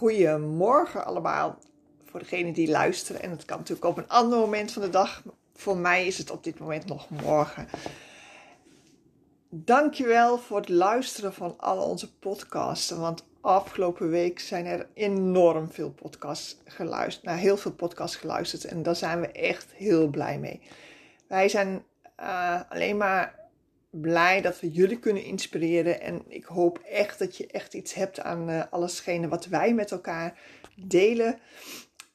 Goedemorgen allemaal. Voor degenen die luisteren. En het kan natuurlijk op een ander moment van de dag. Voor mij is het op dit moment nog morgen. Dankjewel voor het luisteren van alle onze podcasten. Want afgelopen week zijn er enorm veel podcasts geluisterd. Naar heel veel podcasts geluisterd. En daar zijn we echt heel blij mee. Wij zijn uh, alleen maar blij dat we jullie kunnen inspireren. En ik hoop echt dat je echt iets hebt aan uh, allesgene wat wij met elkaar delen.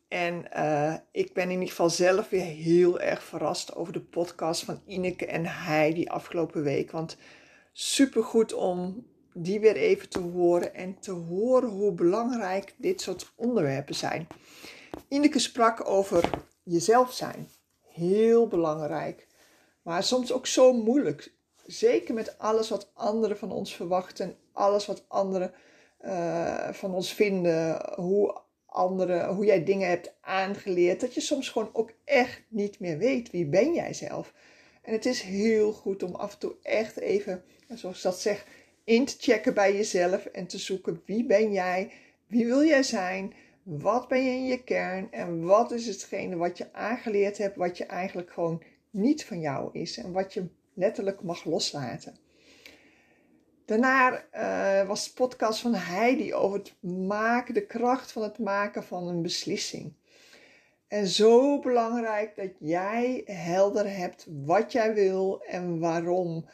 En uh, ik ben in ieder geval zelf weer heel erg verrast over de podcast van Ineke en Heidi afgelopen week. Want supergoed om die weer even te horen en te horen hoe belangrijk dit soort onderwerpen zijn. Ineke sprak over jezelf zijn. Heel belangrijk. Maar soms ook zo moeilijk. Zeker met alles wat anderen van ons verwachten. Alles wat anderen uh, van ons vinden. Hoe, anderen, hoe jij dingen hebt aangeleerd. Dat je soms gewoon ook echt niet meer weet. Wie ben jij zelf? En het is heel goed om af en toe echt even, zoals ik dat zeg, in te checken bij jezelf. En te zoeken wie ben jij? Wie wil jij zijn? Wat ben je in je kern? En wat is hetgene wat je aangeleerd hebt, wat je eigenlijk gewoon niet van jou is en wat je letterlijk mag loslaten. Daarna uh, was de podcast van Heidi over het maken, de kracht van het maken van een beslissing. En zo belangrijk dat jij helder hebt wat jij wil en waarom.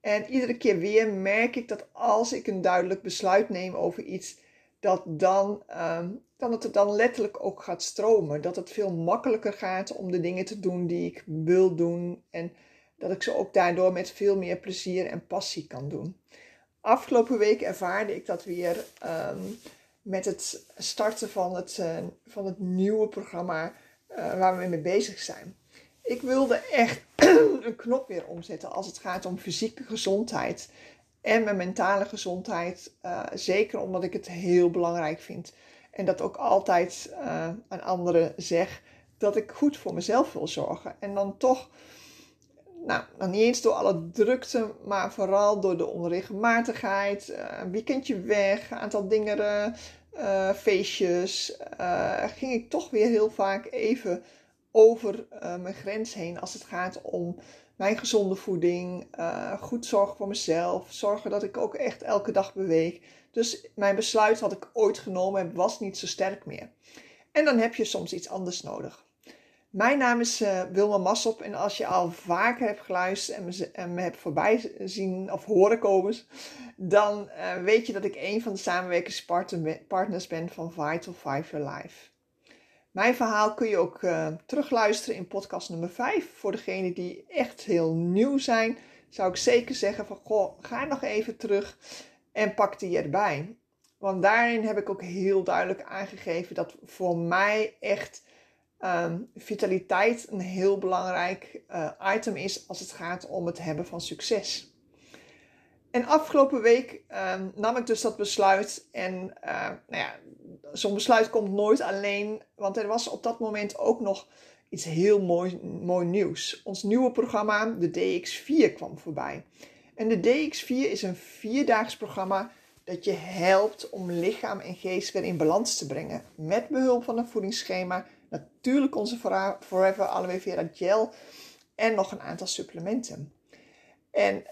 En iedere keer weer merk ik dat als ik een duidelijk besluit neem over iets, dat dan, um, dat het dan letterlijk ook gaat stromen. Dat het veel makkelijker gaat om de dingen te doen die ik wil doen. En dat ik ze ook daardoor met veel meer plezier en passie kan doen. Afgelopen week ervaarde ik dat weer um, met het starten van het, uh, van het nieuwe programma uh, waar we mee bezig zijn. Ik wilde echt een knop weer omzetten als het gaat om fysieke gezondheid en mijn mentale gezondheid. Uh, zeker omdat ik het heel belangrijk vind. En dat ook altijd uh, aan anderen zeg dat ik goed voor mezelf wil zorgen. En dan toch, nou, dan niet eens door alle drukte, maar vooral door de onregelmatigheid. Uh, een weekendje weg, een aantal dingen, feestjes. ging ik toch weer heel vaak even over mijn grens heen als het gaat om mijn gezonde voeding, uh, goed zorgen voor mezelf, zorgen dat ik ook echt elke dag beweeg. Dus mijn besluit wat ik ooit genomen heb was niet zo sterk meer. En dan heb je soms iets anders nodig. Mijn naam is uh, Wilma Massop en als je al vaker hebt geluisterd en me, en me hebt voorbij zien of horen komen, dan uh, weet je dat ik een van de samenwerkingspartners ben van Vital Five Your Life. Mijn verhaal kun je ook uh, terugluisteren in podcast nummer 5. Voor degenen die echt heel nieuw zijn, zou ik zeker zeggen van goh, ga nog even terug en pak die erbij. Want daarin heb ik ook heel duidelijk aangegeven dat voor mij echt um, vitaliteit een heel belangrijk uh, item is als het gaat om het hebben van succes. En afgelopen week um, nam ik dus dat besluit. En uh, nou ja, zo'n besluit komt nooit alleen. Want er was op dat moment ook nog iets heel mooi, mooi nieuws. Ons nieuwe programma, de DX4, kwam voorbij. En de DX4 is een vierdaags programma dat je helpt om lichaam en geest weer in balans te brengen. Met behulp van een voedingsschema. Natuurlijk onze Forever Aloe Vera Gel. En nog een aantal supplementen. En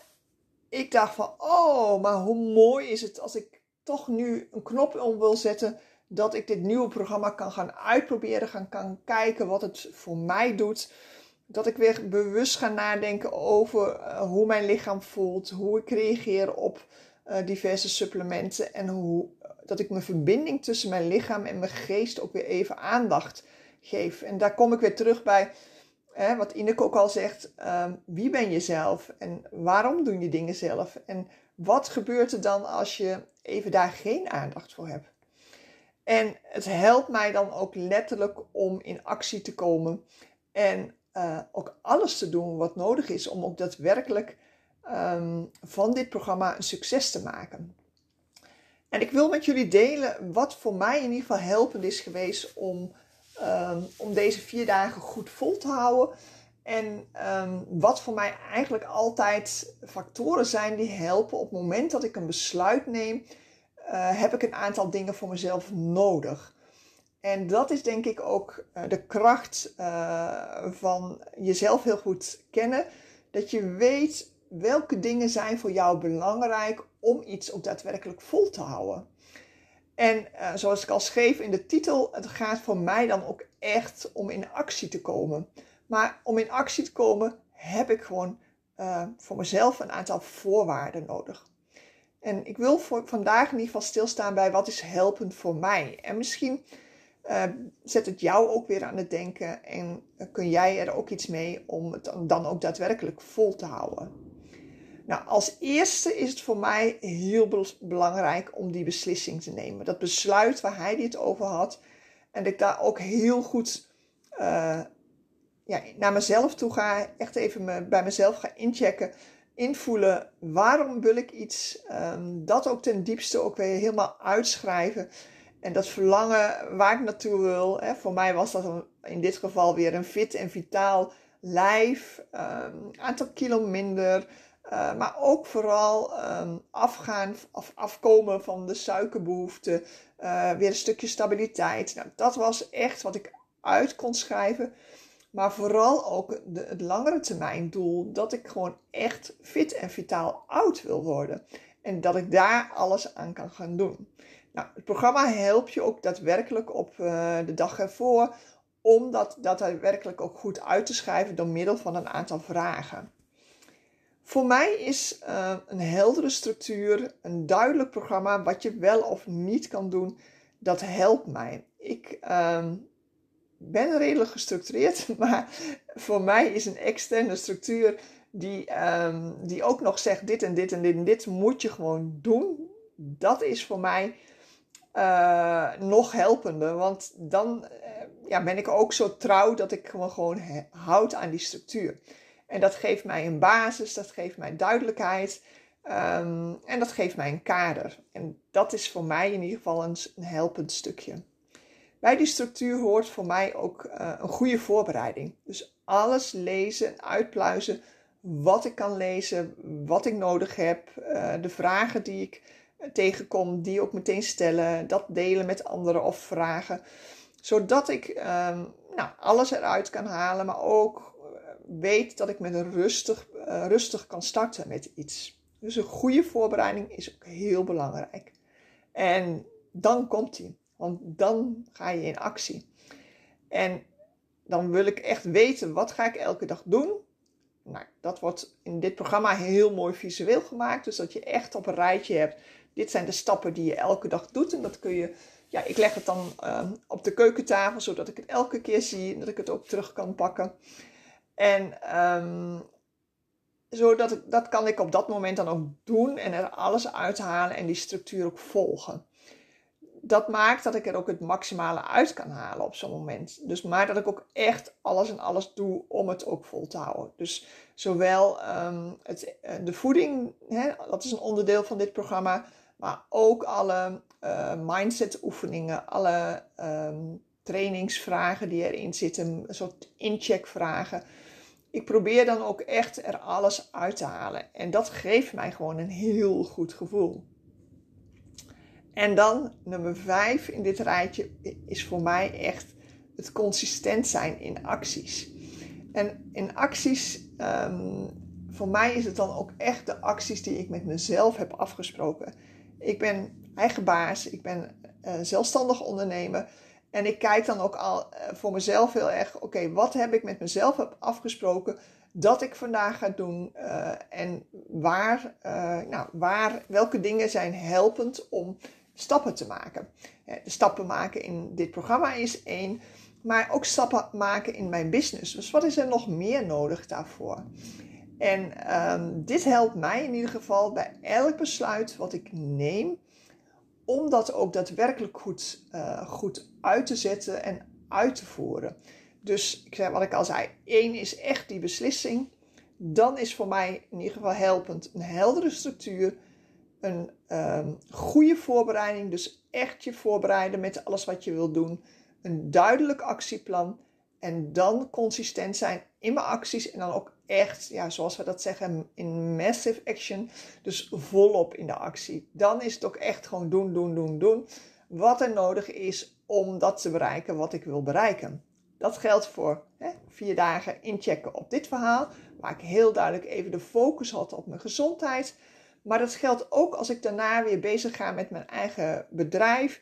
ik dacht van, oh, maar hoe mooi is het als ik toch nu een knop om wil zetten. Dat ik dit nieuwe programma kan gaan uitproberen, gaan kan kijken wat het voor mij doet. Dat ik weer bewust ga nadenken over uh, hoe mijn lichaam voelt, hoe ik reageer op uh, diverse supplementen en hoe dat ik mijn verbinding tussen mijn lichaam en mijn geest ook weer even aandacht geef. En daar kom ik weer terug bij wat Ineke ook al zegt, ehm, wie ben je zelf en waarom doen je dingen zelf? En wat gebeurt er dan als je even daar geen aandacht voor hebt? En het helpt mij dan ook letterlijk om in actie te komen en uh, ook alles te doen wat nodig is om ook daadwerkelijk um, van dit programma een succes te maken. En ik wil met jullie delen wat voor mij in ieder geval helpend is geweest om, um, om deze vier dagen goed vol te houden. En um, wat voor mij eigenlijk altijd factoren zijn die helpen op het moment dat ik een besluit neem, uh, heb ik een aantal dingen voor mezelf nodig. En dat is denk ik ook uh, de kracht uh, van jezelf heel goed kennen. Dat je weet welke dingen zijn voor jou belangrijk om iets ook daadwerkelijk vol te houden. En uh, zoals ik al schreef in de titel, het gaat voor mij dan ook echt om in actie te komen. Maar om in actie te komen heb ik gewoon uh, voor mezelf een aantal voorwaarden nodig. En ik wil voor vandaag in ieder geval stilstaan bij wat is helpend voor mij. En misschien uh, zet het jou ook weer aan het denken en kun jij er ook iets mee om het dan ook daadwerkelijk vol te houden. Nou, als eerste is het voor mij heel belangrijk om die beslissing te nemen. Dat besluit waar hij dit over had. En dat ik daar ook heel goed uh, ja, naar mezelf toe ga. Echt even bij mezelf ga inchecken. Invoelen waarom wil ik iets. Um, dat ook ten diepste ook weer helemaal uitschrijven. En dat verlangen waar ik naartoe wil. Hè, voor mij was dat in dit geval weer een fit en vitaal lijf. Um, aantal kilo minder. Uh, maar ook vooral um, afgaan of afkomen van de suikerbehoefte. Uh, weer een stukje stabiliteit. Nou, dat was echt wat ik uit kon schrijven. Maar vooral ook het langere termijn doel. Dat ik gewoon echt fit en vitaal oud wil worden. En dat ik daar alles aan kan gaan doen. Nou, het programma helpt je ook daadwerkelijk op uh, de dag ervoor. Om dat, dat daadwerkelijk ook goed uit te schrijven door middel van een aantal vragen. Voor mij is uh, een heldere structuur, een duidelijk programma, wat je wel of niet kan doen, dat helpt mij. Ik uh, ben redelijk gestructureerd, maar voor mij is een externe structuur die, um, die ook nog zegt: dit en dit en dit en dit moet je gewoon doen. Dat is voor mij uh, nog helpender, want dan eh, ja, ben ik ook zo trouw dat ik gewoon houd aan die structuur. En dat geeft mij een basis, dat geeft mij duidelijkheid um, en dat geeft mij een kader. En dat is voor mij in ieder geval een, helpend stukje. Bij die structuur hoort voor mij ook uh, een goede voorbereiding. Dus alles lezen en uitpluizen wat ik kan lezen, wat ik nodig heb, uh, de vragen die ik tegenkom, die ook meteen stellen, dat delen met anderen of vragen. Zodat ik um, nou, alles eruit kan halen, maar ook weet dat ik met een rustig, uh, rustig kan starten met iets. Dus een goede voorbereiding is ook heel belangrijk. En dan komt hij, want dan ga je in actie. En dan wil ik echt weten wat ga ik elke dag doen. Nou, dat wordt in dit programma heel mooi visueel gemaakt. Dus dat je echt op een rijtje hebt. Dit zijn de stappen die je elke dag doet. En dat kun je, ja, ik leg het dan uh, op de keukentafel, zodat ik het elke keer zie en dat ik het ook terug kan pakken. En um, zodat ik, dat kan ik op dat moment dan ook doen en er alles uithalen en die structuur ook volgen. Dat maakt dat ik er ook het maximale uit kan halen op zo'n moment. Dus maar dat ik ook echt alles en alles doe om het ook vol te houden. Dus zowel um, het, eh, de voeding, hè, dat is een onderdeel van dit programma, maar ook alle uh, mindset oefeningen, alle um, trainingsvragen die erin zitten, een soort incheckvragen ik probeer dan ook echt er alles uit te halen. En dat geeft mij gewoon een heel goed gevoel. En dan nummer vijf in dit rijtje is voor mij echt het consistent zijn in acties. En in acties, um, voor mij is het dan ook echt de acties die ik met mezelf heb afgesproken. Ik ben eigen baas, ik ben uh, zelfstandig ondernemer. En ik kijk dan ook al eh, voor mezelf heel erg, oké, wat heb ik met mezelf afgesproken dat ik vandaag ga doen uh, en waar, uh, nou, waar, welke dingen zijn helpend om stappen te maken. Stappen maken in dit programma is één. maar ook stappen maken in mijn business. Dus wat is er nog meer nodig daarvoor? En ehm, dit helpt mij in ieder geval bij elk besluit wat ik neem, om dat ook daadwerkelijk goed, uh, goed uit te zetten en uit te voeren. Dus ik zei wat ik al zei, één is echt die beslissing. Dan is voor mij in ieder geval helpend een heldere structuur, een um, goede voorbereiding, dus echt je voorbereiden met alles wat je wilt doen, een duidelijk actieplan en dan consistent zijn in mijn acties en dan ook echt, ja, zoals we dat zeggen, in massive action, dus volop in de actie. Dan is het ook echt gewoon doen, doen, doen, doen wat er nodig is om dat te bereiken wat ik wil bereiken. Dat geldt voor hè, vier dagen inchecken op dit verhaal, waar ik heel duidelijk even de focus had op mijn gezondheid. Maar dat geldt ook als ik daarna weer bezig ga met mijn eigen bedrijf.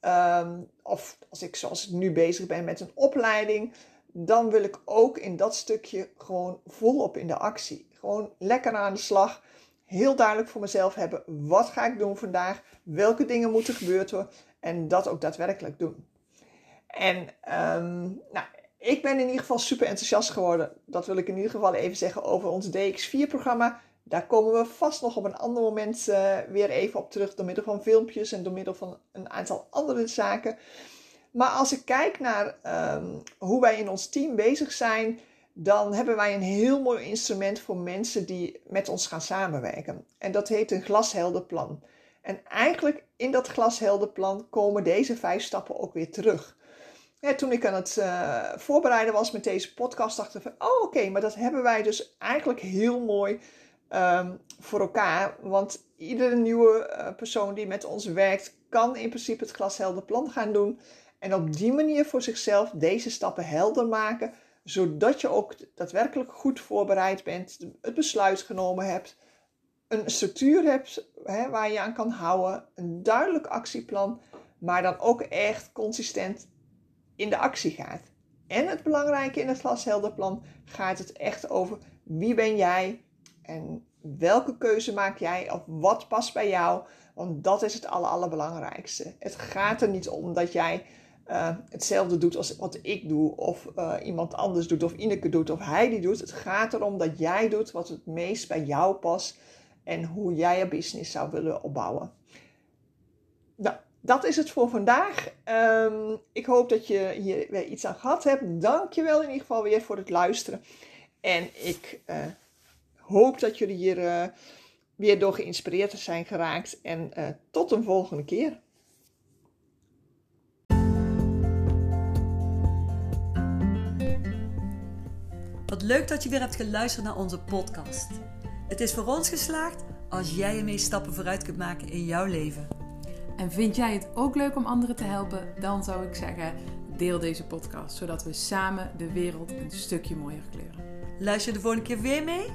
Ehm, of als ik zoals ik nu bezig ben met een opleiding. Dan wil ik ook in dat stukje gewoon volop in de actie. Gewoon lekker aan de slag. Heel duidelijk voor mezelf hebben. Wat ga ik doen vandaag? Welke dingen moeten gebeuren? En dat ook daadwerkelijk doen. En um, nou, ik ben in ieder geval super enthousiast geworden. Dat wil ik in ieder geval even zeggen over ons DX4-programma. Daar komen we vast nog op een ander moment uh, weer even op terug. Door middel van filmpjes en door middel van een aantal andere zaken. Maar als ik kijk naar um, hoe wij in ons team bezig zijn. Dan hebben wij een heel mooi instrument voor mensen die met ons gaan samenwerken. En dat heet een glashelder plan. En eigenlijk in dat glashelder plan komen deze vijf stappen ook weer terug. Toen ik aan het uh, voorbereiden was met deze podcast, dacht ik van, oh oké, maar dat hebben wij dus eigenlijk heel mooi um, voor elkaar. Want iedere nieuwe uh, persoon die met ons werkt, kan in principe het glashelder plan gaan doen. En op die manier voor zichzelf deze stappen helder maken, zodat je ook daadwerkelijk goed voorbereid bent, het besluit genomen hebt, een structuur hebt hè, waar je aan kan houden, een duidelijk actieplan, maar dan ook echt consistent in de actie gaat. En het belangrijke in het glashelderplan gaat het echt over wie ben jij en welke keuze maak jij of wat past bij jou. Want dat is het aller, allerbelangrijkste. Het gaat er niet om dat jij uh, hetzelfde doet als wat ik doe, of uh, iemand anders doet, of Ineke doet, of hij die doet. Het gaat erom dat jij doet wat het meest bij jou past en hoe jij je business zou willen opbouwen. Nou, dat is het voor vandaag. Um, ik hoop dat je hier weer iets aan gehad hebt. Dankjewel in ieder geval weer voor het luisteren. En ik uh, hoop dat jullie hier weer door geïnspireerd zijn geraakt. En tot een volgende keer. Leuk dat je weer hebt geluisterd naar onze podcast. Het is voor ons geslaagd als jij ermee stappen vooruit kunt maken in jouw leven. En vind jij het ook leuk om anderen te helpen? Dan zou ik zeggen, deel deze podcast, zodat we samen de wereld een stukje mooier kleuren. Luister de volgende keer weer mee?